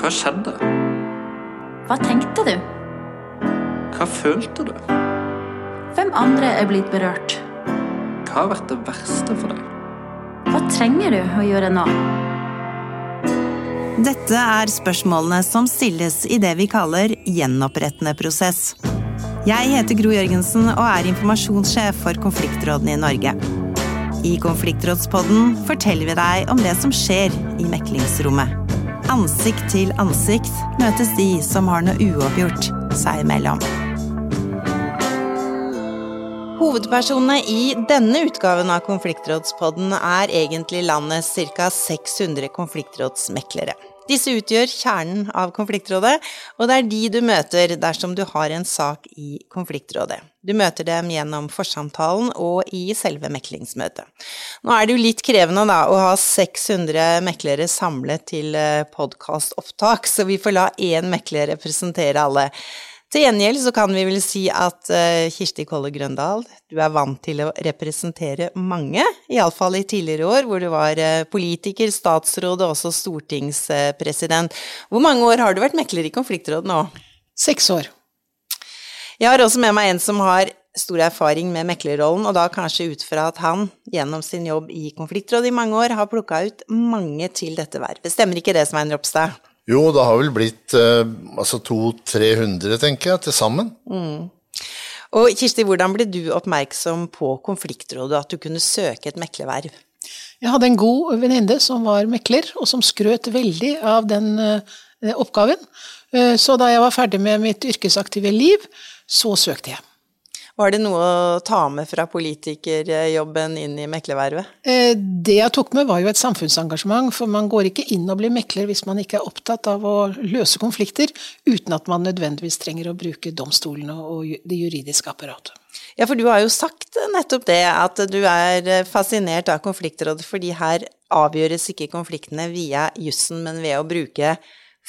Hva skjedde? Hva tenkte du? Hva følte du? Hvem andre er blitt berørt? Hva har vært det verste for deg? Hva trenger du å gjøre nå? Dette er spørsmålene som stilles i det vi kaller gjenopprettende prosess. Jeg heter Gro Jørgensen og er informasjonssjef for konfliktrådene i Norge. I Konfliktrådspodden forteller vi deg om det som skjer i meklingsrommet. Ansikt til ansikt møtes de som har noe uoppgjort seg imellom. Hovedpersonene i denne utgaven av Konfliktrådspodden er egentlig landets ca. 600 konfliktrådsmeklere. Disse utgjør kjernen av konfliktrådet, og det er de du møter dersom du har en sak i konfliktrådet. Du møter dem gjennom forsamtalen og i selve meklingsmøtet. Nå er det jo litt krevende da, å ha 600 meklere samlet til eh, podkastopptak, så vi får la én mekler representere alle. Til gjengjeld så kan vi vel si at uh, Kirsti Kolle Grøndal, du er vant til å representere mange, iallfall i tidligere år, hvor du var uh, politiker, statsråd og også stortingspresident. Hvor mange år har du vært mekler i konfliktråd nå? Seks år. Jeg har også med meg en som har stor erfaring med meklerrollen, og da kanskje ut fra at han gjennom sin jobb i konfliktrådet i mange år har plukka ut mange til dette vervet. Stemmer ikke det, Svein Ropstad? Jo, det har vel blitt eh, altså 200-300, tenker jeg, til sammen. Mm. Og Kirsti, hvordan ble du oppmerksom på konfliktrådet, at du kunne søke et meklerverv? Jeg hadde en god venninne som var mekler, og som skrøt veldig av den eh, oppgaven. Uh, så da jeg var ferdig med mitt yrkesaktive liv, så søkte jeg. Var det noe å ta med fra politikerjobben inn i meklervervet? Eh, det jeg tok med, var jo et samfunnsengasjement. For man går ikke inn og blir mekler hvis man ikke er opptatt av å løse konflikter, uten at man nødvendigvis trenger å bruke domstolene og det juridiske apparatet. Ja, for du har jo sagt nettopp det, at du er fascinert av konfliktrådet, fordi her avgjøres ikke konfliktene via jussen, men ved å bruke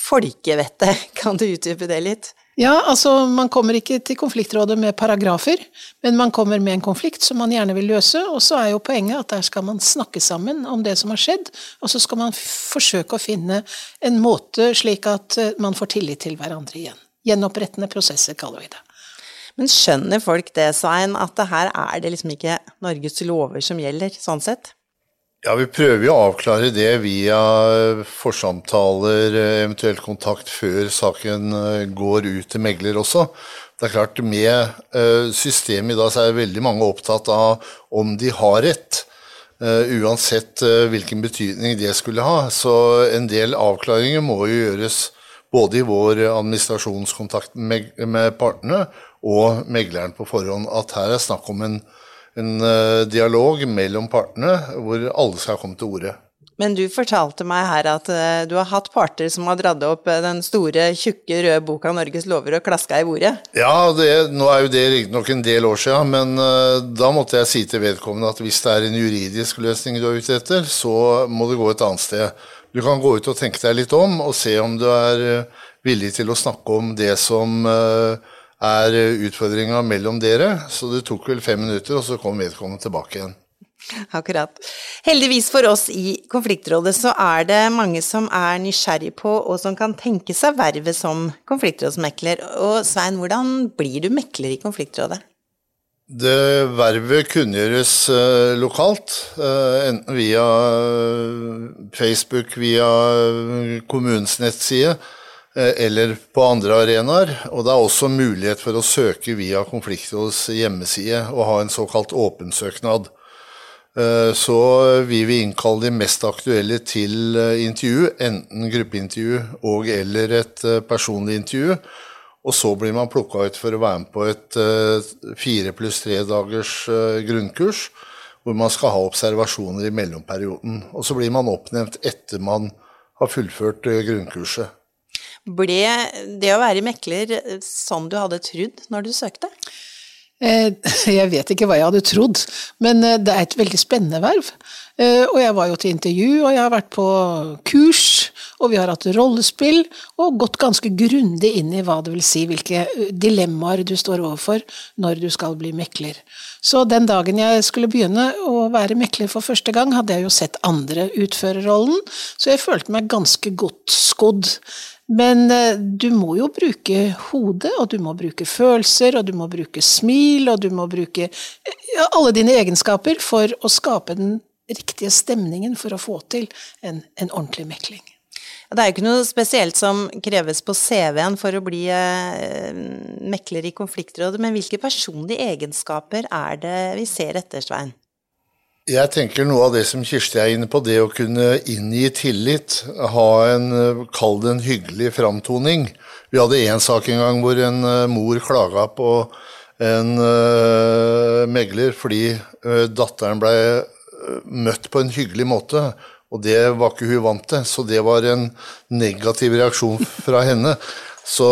folkevettet. Kan du utdype det litt? Ja, altså man kommer ikke til konfliktrådet med paragrafer, men man kommer med en konflikt som man gjerne vil løse, og så er jo poenget at der skal man snakke sammen om det som har skjedd, og så skal man forsøke å finne en måte slik at eh, man får tillit til hverandre igjen. Gjenopprettende prosesser, kaller vi det. Men skjønner folk det, Svein, at det her er det liksom ikke Norges lover som gjelder, sånn sett? Ja, Vi prøver jo å avklare det via forsamtaler, eventuelt kontakt før saken eh, går ut til megler også. Det er klart, Med eh, systemet i dag så er veldig mange opptatt av om de har rett. Eh, uansett hvilken betydning det skulle ha. Så en del avklaringer må jo gjøres både i vår administrasjonskontakt med partene og megleren på forhånd. At her er snakk om en en uh, dialog mellom partene hvor alle skal komme til orde. Men du fortalte meg her at uh, du har hatt parter som har dratt opp uh, den store, tjukke, røde boka 'Norges lover' og klaska i bordet? Ja, det, nå er jo det riktignok en del år siden, men da måtte jeg si til vedkommende at hvis det er en juridisk løsning du er ute etter, så må du gå et annet sted. Du kan gå ut og tenke deg litt om, og se om du er villig til å snakke om det som uh, er utfordringa mellom dere. Så det tok vel fem minutter, og så kom vedkommende tilbake igjen. Akkurat. Heldigvis for oss i Konfliktrådet så er det mange som er nysgjerrig på, og som kan tenke seg vervet som konfliktrådsmekler. Og Svein, hvordan blir du mekler i Konfliktrådet? Det vervet kunngjøres uh, lokalt, uh, enten via Facebook, via kommunens nettside Eh, eller på andre arenaer. Og det er også mulighet for å søke via Konfliktrådets hjemmeside og ha en såkalt åpen søknad. Eh, så vil vi innkalle de mest aktuelle til eh, intervju, enten gruppeintervju og eller et personlig intervju. Og så blir man plukka ut for å være med på et fire pluss tre dagers grunnkurs, hvor man skal ha observasjoner i mellomperioden. Og så blir man oppnevnt etter man har fullført grunnkurset. Ble det å være mekler sånn du hadde trodd når du søkte? Eh, jeg vet ikke hva jeg hadde trodd, men eh, det er et veldig spennende verv. Eh, og jeg var jo til intervju, og jeg har vært på kurs, og vi har hatt rollespill, og gått ganske grundig inn i hva det vil si, hvilke dilemmaer du står overfor når du skal bli mekler. Så den dagen jeg skulle begynne å være mekler for første gang, hadde jeg jo sett andre utføre rollen, så jeg følte meg ganske godt skodd. Men eh, du må jo bruke hodet, og du må bruke følelser, og du må bruke smil, og du må bruke ja, alle dine egenskaper for å skape den riktige stemningen for å få til en, en ordentlig mekling. Det er jo ikke noe spesielt som kreves på CV-en for å bli eh, mekler i konfliktrådet, men hvilke personlige egenskaper er det vi ser etter, Svein? Jeg tenker noe av det som Kirsti er inne på, det å kunne inngi tillit, ha en, kall det en hyggelig framtoning. Vi hadde én sak en gang hvor en uh, mor klaga på en uh, megler fordi uh, datteren ble møtt på en hyggelig måte. Og det var ikke hun vant til, så det var en negativ reaksjon fra henne. Så,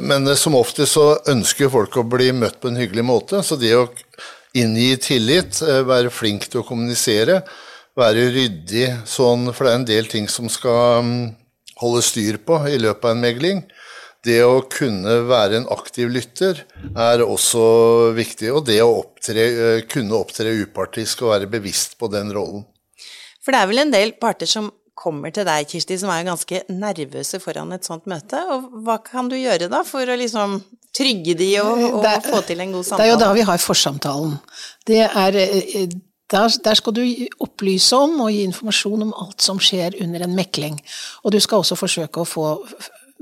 men som ofte så ønsker folk å bli møtt på en hyggelig måte, så det å inngi tillit, eh, være flink til å kommunisere, være ryddig sånn, for det er en del ting som skal mm, holde styr på i løpet av en megling. Det å kunne være en aktiv lytter er også viktig, og det å opptre, eh, kunne opptre upartisk og være bevisst på den rollen. For det er vel en del parter som kommer til deg, Kirsti, som er ganske nervøse foran et sånt møte. Og hva kan du gjøre da for å liksom trygge de og, og det, få til en god samtale? Det er jo da vi har forsamtalen. Det er eh, der, der, skal du opplyse om og gi informasjon om alt som skjer under en mekling. Og du skal også forsøke å få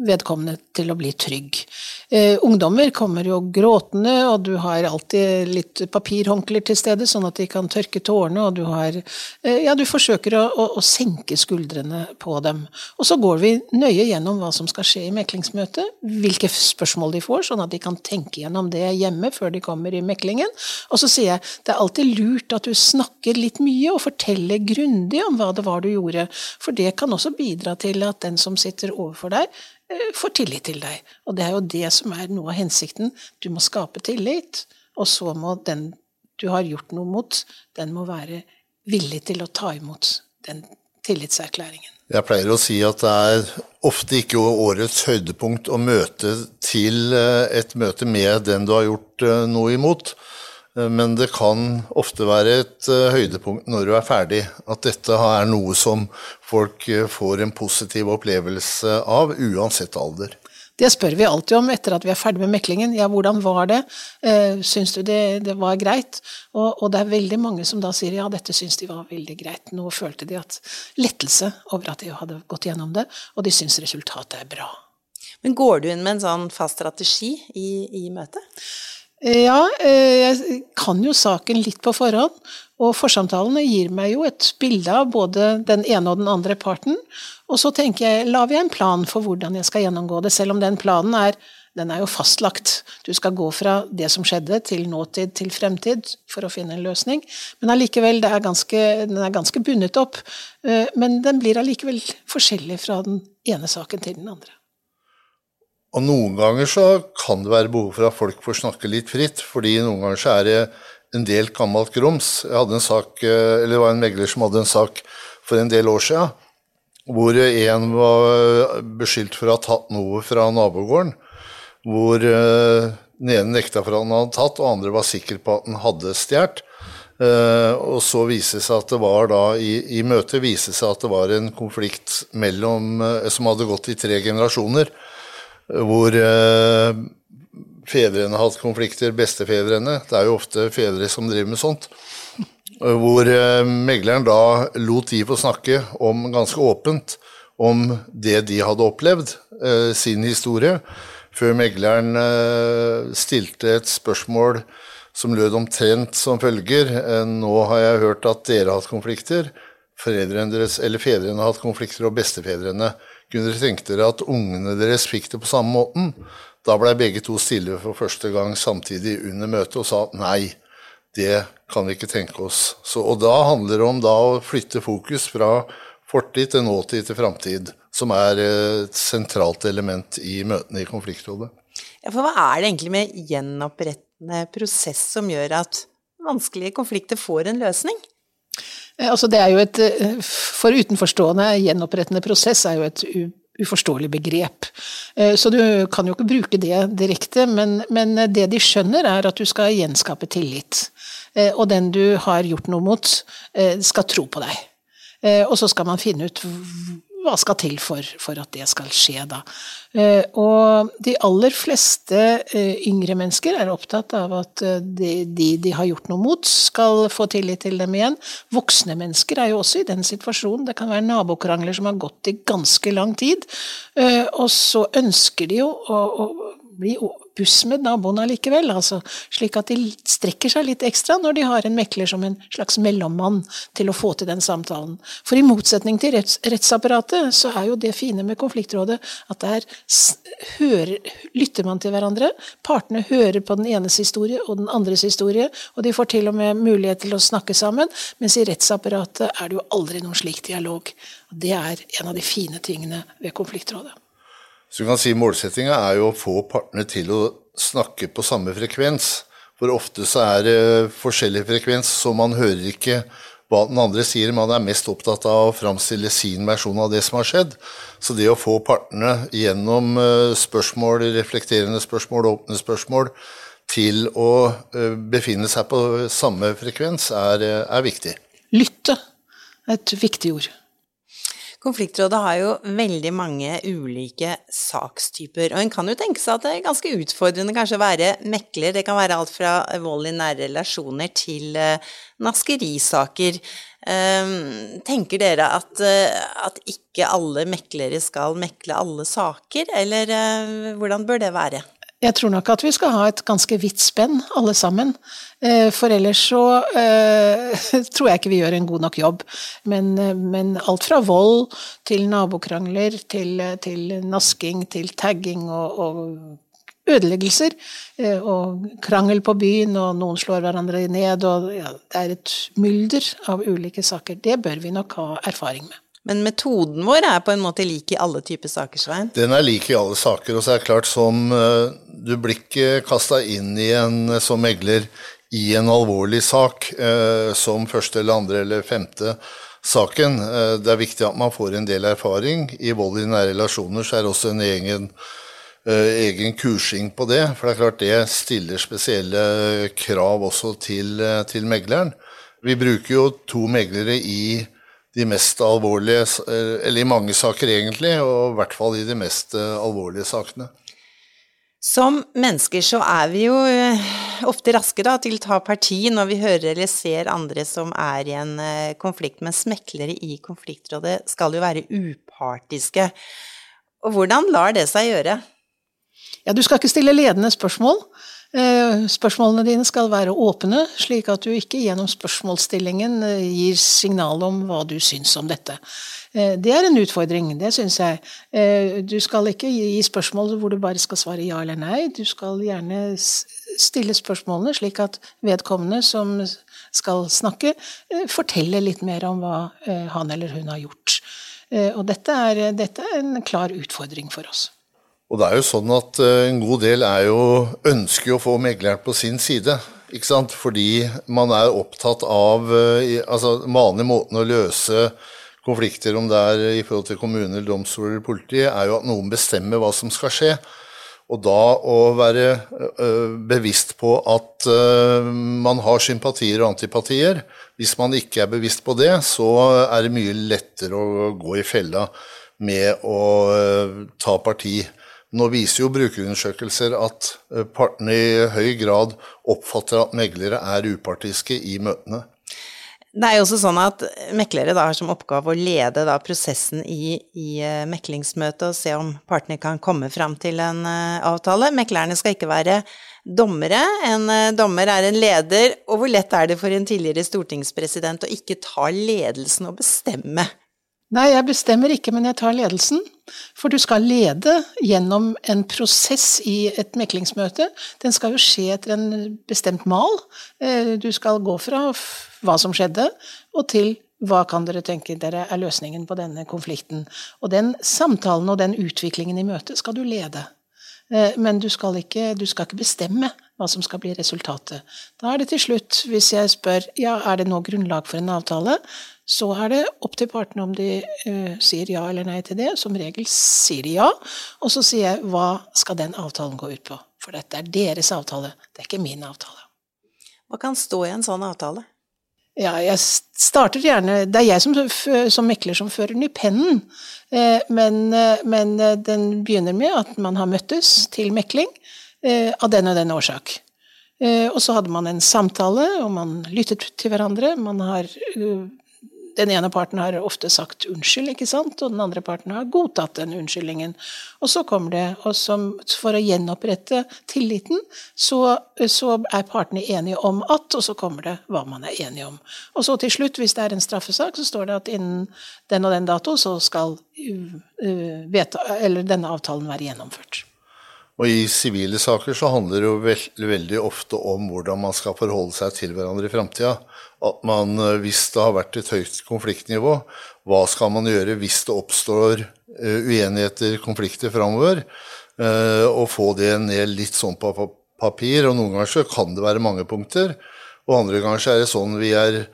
vedkommende til å bli trygg. Eh, ungdommer kommer jo gråtende, og du har alltid litt papirhåndklær til stede, sånn at de kan tørke tårene, og du har eh, Ja, du forsøker å, å, å, senke skuldrene på dem. Og så går vi nøye gjennom hva som skal skje i meklingsmøtet, hvilke spørsmål de får, sånn at de kan tenke gjennom det hjemme før de kommer i meklingen. Og så sier jeg det er alltid lurt at du snakker litt mye og forteller grundig om hva det var du gjorde, for det kan også bidra til at den som sitter overfor deg, Eh, får tillit til deg. Og det er jo det som er noe av hensikten. Du må skape tillit, og så må den du har gjort noe mot, den må være villig til å ta imot den tillitserklæringen. Jeg pleier å si at det er ofte ikke årets høydepunkt å møte til eh, et møte med den du har gjort eh, noe imot. Eh, men det kan ofte være et høydepunkt når du er ferdig, at dette er noe som folk får en positiv opplevelse av, uansett alder. Det spør vi alltid om etter at vi er ferdig med meklingen. Ja, hvordan var det? Syns du det, det var greit? Og, og, det er veldig mange som da sier ja, dette syns de var veldig greit. Nå følte de at lettelse over at de hadde gått gjennom det, og de syns resultatet er bra. Men går du inn med en sånn fast strategi i, i møtet? Ja, eh, jeg kan jo saken litt på forhånd. Og forsamtalene gir meg jo et bilde av både den ene og den andre parten. Og så tenker jeg, lager jeg en plan for hvordan jeg skal gjennomgå det, selv om den planen er den er jo fastlagt. Du skal gå fra det som skjedde, til nåtid til fremtid for å finne en løsning. Men allikevel, den er ganske bundet opp. Eh, men den blir allikevel forskjellig fra den ene saken til den andre. Og noen ganger så kan det være behov for at folk får snakke litt fritt, fordi noen ganger så er det en del gammelt grums. Jeg hadde en sak, eh, eller Det var en megler som hadde en sak for en del år siden, hvor en var beskyldt for å ha tatt noe fra nabogården. Hvor eh, den ene nekta for at han hadde tatt, og andre var sikre på at han hadde stjålet. Uh, og så viste det seg at det var da i, i møtet viste seg at det var en konflikt mellom, som hadde gått i tre generasjoner hvor eh, fedrene har hatt konflikter, bestefedrene. Det er jo ofte fedre som driver med sånt. Hvor eh, megleren da lot de få snakke om ganske åpent om det de hadde opplevd, eh, sin historie, før megleren stilte et spørsmål som lød omtrent som følger Nå har jeg hørt at dere har hatt konflikter. Deres, eller fedrene har hatt konflikter, og bestefedrene. Kunne dere tenke dere at ungene deres fikk det på samme måten? Da blei begge to stille for første gang samtidig under møtet og sa nei, det kan vi ikke tenke oss. Så, og da handler det om da å flytte fokus fra fortid til nåtid til framtid, som er et sentralt element i møtene i konfliktrådet. Ja, for hva er det egentlig med gjenopprettende prosess som gjør at vanskelige konflikter får en løsning? Eh, altså det er jo et, eh, For utenforstående, gjenopprettende prosess er jo et uforståelig begrep. Eh, så du kan jo ikke bruke det direkte, men, men det de skjønner, er at du skal gjenskape tillit. Og den du har gjort noe mot, skal tro på deg. Og så skal man finne ut hva skal til for, for at det skal skje, da. Eh, og de aller fleste eh, yngre mennesker er opptatt av at eh, de, de, de har gjort noe mot, skal få tillit til dem igjen. Voksne mennesker er jo også i den situasjonen. Det kan være nabokrangler som har gått i ganske lang tid, og så ønsker de jo å, å bli buss med naboene likevel, altså, slik at de strekker seg litt ekstra når de har en mekler som en slags mellommann til å få til den samtalen. For i motsetning til retts, rettsapparatet, så er jo det fine med konfliktrådet at der hører, lytter man til hverandre, partene hører på den enes historie og den andres historie, og de får til og med mulighet til å snakke sammen, mens i rettsapparatet er det jo aldri noen slik dialog. Det er en av de fine tingene ved konfliktrådet. Så du kan si Målsettinga er jo å få partene til å snakke på samme frekvens. For ofte så er det forskjellig frekvens, så man hører ikke hva den andre sier. Man er mest opptatt av å framstille sin versjon av det som har skjedd. Så det å få partene gjennom eh, spørsmål, reflekterende spørsmål, åpne spørsmål, til å eh, befinne seg på samme frekvens, er, eh, er viktig. Lytte er et viktig ord. Konfliktrådet har jo veldig mange ulike sakstyper, og en kan jo tenke seg at det er ganske utfordrende kanskje å være mekler. Det kan være alt fra vold i nære relasjoner til uh, naskerisaker. Uh, tenker dere at, uh, at, ikke alle meklere skal mekle alle saker, eller hvordan bør det være? Jeg tror nok at vi skal ha et ganske vidt spenn, alle sammen. Eh, for ellers så eh, tror jeg ikke vi gjør en god nok jobb. Men, eh, men alt fra vold til nabokrangler til, til nasking til tagging og, og ødeleggelser. Og krangel på byen, og noen slår hverandre ned, og ja, det er et mylder av ulike saker. Det bør vi nok ha erfaring med. Men metoden vår er på en måte lik i alle typer saker, Svein? Den er lik i alle saker. Og så er det klart, som eh, du blir ikke kasta inn i en eh, som megler i en alvorlig sak eh, som første eller andre eller femte saken. Det er viktig at man får en del erfaring. I vold i nære relasjoner så er det også en egen, egen kursing på det. For det er klart det stiller spesielle krav også til, til megleren. Vi bruker jo to meglere i de mest alvorlige, eh, eller i mange saker egentlig, og i hvert fall i de mest eh, alvorlige sakene. Som mennesker så er vi jo eh, ofte raske da, til å ta parti når vi hører eller ser andre som er i en konflikt, men smeklere i konfliktrådet skal jo være upartiske. Og hvordan lar det seg gjøre? Ja, du skal ikke stille ledende spørsmål. Eh, spørsmålene dine skal være åpne, slik at du ikke gjennom spørsmålsstillingen eh, gir signal om hva du syns om dette. Eh, det er en utfordring, det syns jeg. Du skal ikke gi spørsmål hvor du bare skal svare ja eller nei. Du skal gjerne stille spørsmålene slik at vedkommende som skal snakke, forteller litt mer om hva han eller hun har gjort. Og dette er, dette er en klar utfordring for oss. Og det er jo sånn at eh, en god del er jo ønsker å få megleren på sin side. Ikke sant? Fordi man er opptatt av eh, altså vanlig måten å løse konflikter, om det er i forhold til kommuner, domstoler eller politi, er jo at noen bestemmer hva som skal skje. Og da å være øh, bevisst på at man har sympatier og antipatier. Hvis man ikke er bevisst på det, så er det mye lettere å gå i fella med å ta parti. Nå viser jo brukerundersøkelser at eh, partene i høy grad oppfatter at meglere er upartiske i møtene. Det er jo også sånn at meklere da har som oppgave å lede da prosessen i, i eh, meklingsmøtet og se om partene kan komme fram til en uh, avtale. Meklerne skal ikke være dommere. En uh, dommer er en leder. Og hvor lett er det for en tidligere stortingspresident å ikke ta ledelsen og bestemme Nei, jeg bestemmer ikke, men jeg tar ledelsen. For du skal lede gjennom en prosess i et meklingsmøte. Den skal jo skje etter en bestemt mal. Eh, du skal gå fra hva som skjedde, og til hva kan dere tenke dere er løsningen på denne konflikten. Og den samtalen og den utviklingen i møtet skal du lede. Eh, men du skal, ikke, du skal ikke bestemme hva som skal bli resultatet. Da er det til slutt, hvis jeg spør ja, er det nå grunnlag for en avtale, så er det opp til partene om de uh, sier ja eller nei til det. Som regel sier de ja. Og så sier jeg hva skal den avtalen gå ut på? For dette er deres avtale, det er ikke min avtale. Hva kan stå i en sånn avtale? Ja, jeg starter gjerne Det er jeg som, som mekler som fører den i pennen. Eh, men, eh, men, den begynner med at man har møttes til mekling av den og den årsak. Og så hadde man en samtale, og man lyttet til hverandre. Man har den ene parten har ofte sagt unnskyld, ikke sant, og den andre parten har godtatt den unnskyldningen. Og så kommer det, og som, for å gjenopprette tilliten, så, så, er partene enige om at, og så kommer det hva man er enige om. Og så til slutt, hvis det er en straffesak, så står det at innen den og den dato så skal uh, uh, denne avtalen være gjennomført. Og i sivile saker så handler det jo veldig, veldig ofte om hvordan man skal forholde seg til hverandre i framtida. At man, eh, hvis det har vært et høyt konfliktnivå, hva skal man gjøre hvis det oppstår uh, uenigheter, konflikter framover? Uh, og få det ned litt sånn på papir. Og noen ganger så kan det være mange punkter, og andre ganger så er det sånn vi er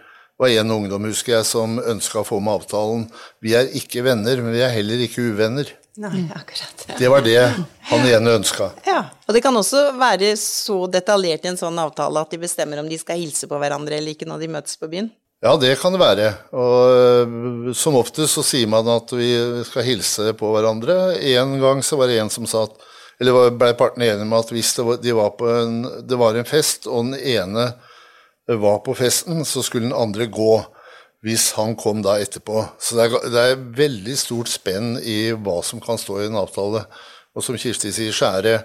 var en ungdom husker jeg, som ønska å få med avtalen Vi er ikke venner, men vi er heller ikke uvenner. Nei, akkurat. Det var det han igjen ønska. Ja, og det kan også være så detaljert i en sånn avtale at de bestemmer om de skal hilse på hverandre eller ikke når de møtes på byen? Ja, det kan det være. Og øh, som oftest så sier man at vi skal hilse på hverandre. En gang så var det en som sa at Eller ble partene enige med at hvis det var, de var på en, det var en fest, og den ene var på festen, så skulle den andre gå hvis han kom da etterpå. Så det er, det er veldig stort spenn i hva som kan stå i en avtale. Og som Kirsti sier, så er det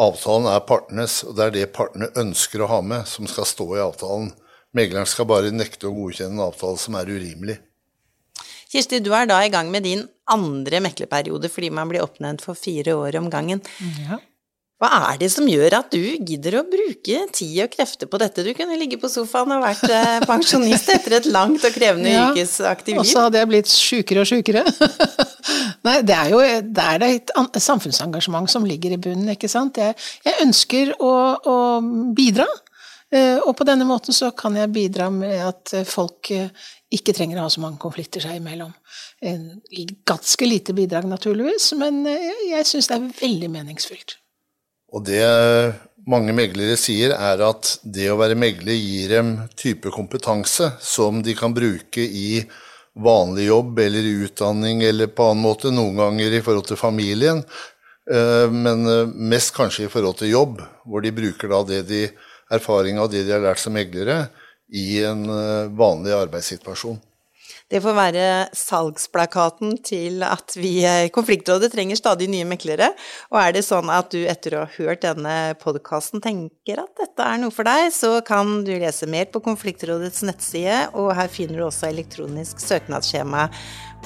avtalen er partenes, og det er det partene ønsker å ha med, som skal stå i avtalen. Megleren skal bare nekte å godkjenne en avtale som er urimelig. Kirsti, du er da i gang med din andre meklerperiode fordi man blir oppnevnt for fire år om gangen. Ja. Hva er det som gjør at du gidder å bruke tid og krefter på dette? Du kunne ligge på sofaen og vært eh, pensjonist etter et langt og krevende ja, yrkesaktivt liv. Og så hadde jeg blitt sjukere og sjukere. Nei, det er jo det er et samfunnsengasjement som ligger i bunnen, ikke sant. Jeg, jeg ønsker å, å, bidra, eh, og på denne måten så kan jeg bidra med at folk eh, ikke trenger å ha så mange konflikter seg imellom. Ganske lite bidrag, naturligvis, men jeg syns det er veldig meningsfylt. Og det mange meglere sier, er at det å være megler gir dem type kompetanse som de kan bruke i vanlig jobb eller i utdanning eller på annen måte, noen ganger i forhold til familien, eh, men eh, mest kanskje i forhold til jobb, hvor de bruker da det de, erfaring av det de har lært som meglere, i en eh, vanlig arbeidssituasjon. Det får være salgsplakaten til at vi i eh, Konfliktrådet trenger stadig nye meklere. Og er det sånn at du etter å ha hørt denne podkasten tenker at dette er noe for deg, så kan du lese mer på Konfliktrådets nettside, og her finner du også elektronisk søknadsskjema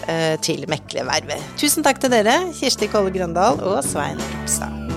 eh, til meklervervet. Tusen takk til dere, Kirsti Kolle Grøndal og Svein Ropstad.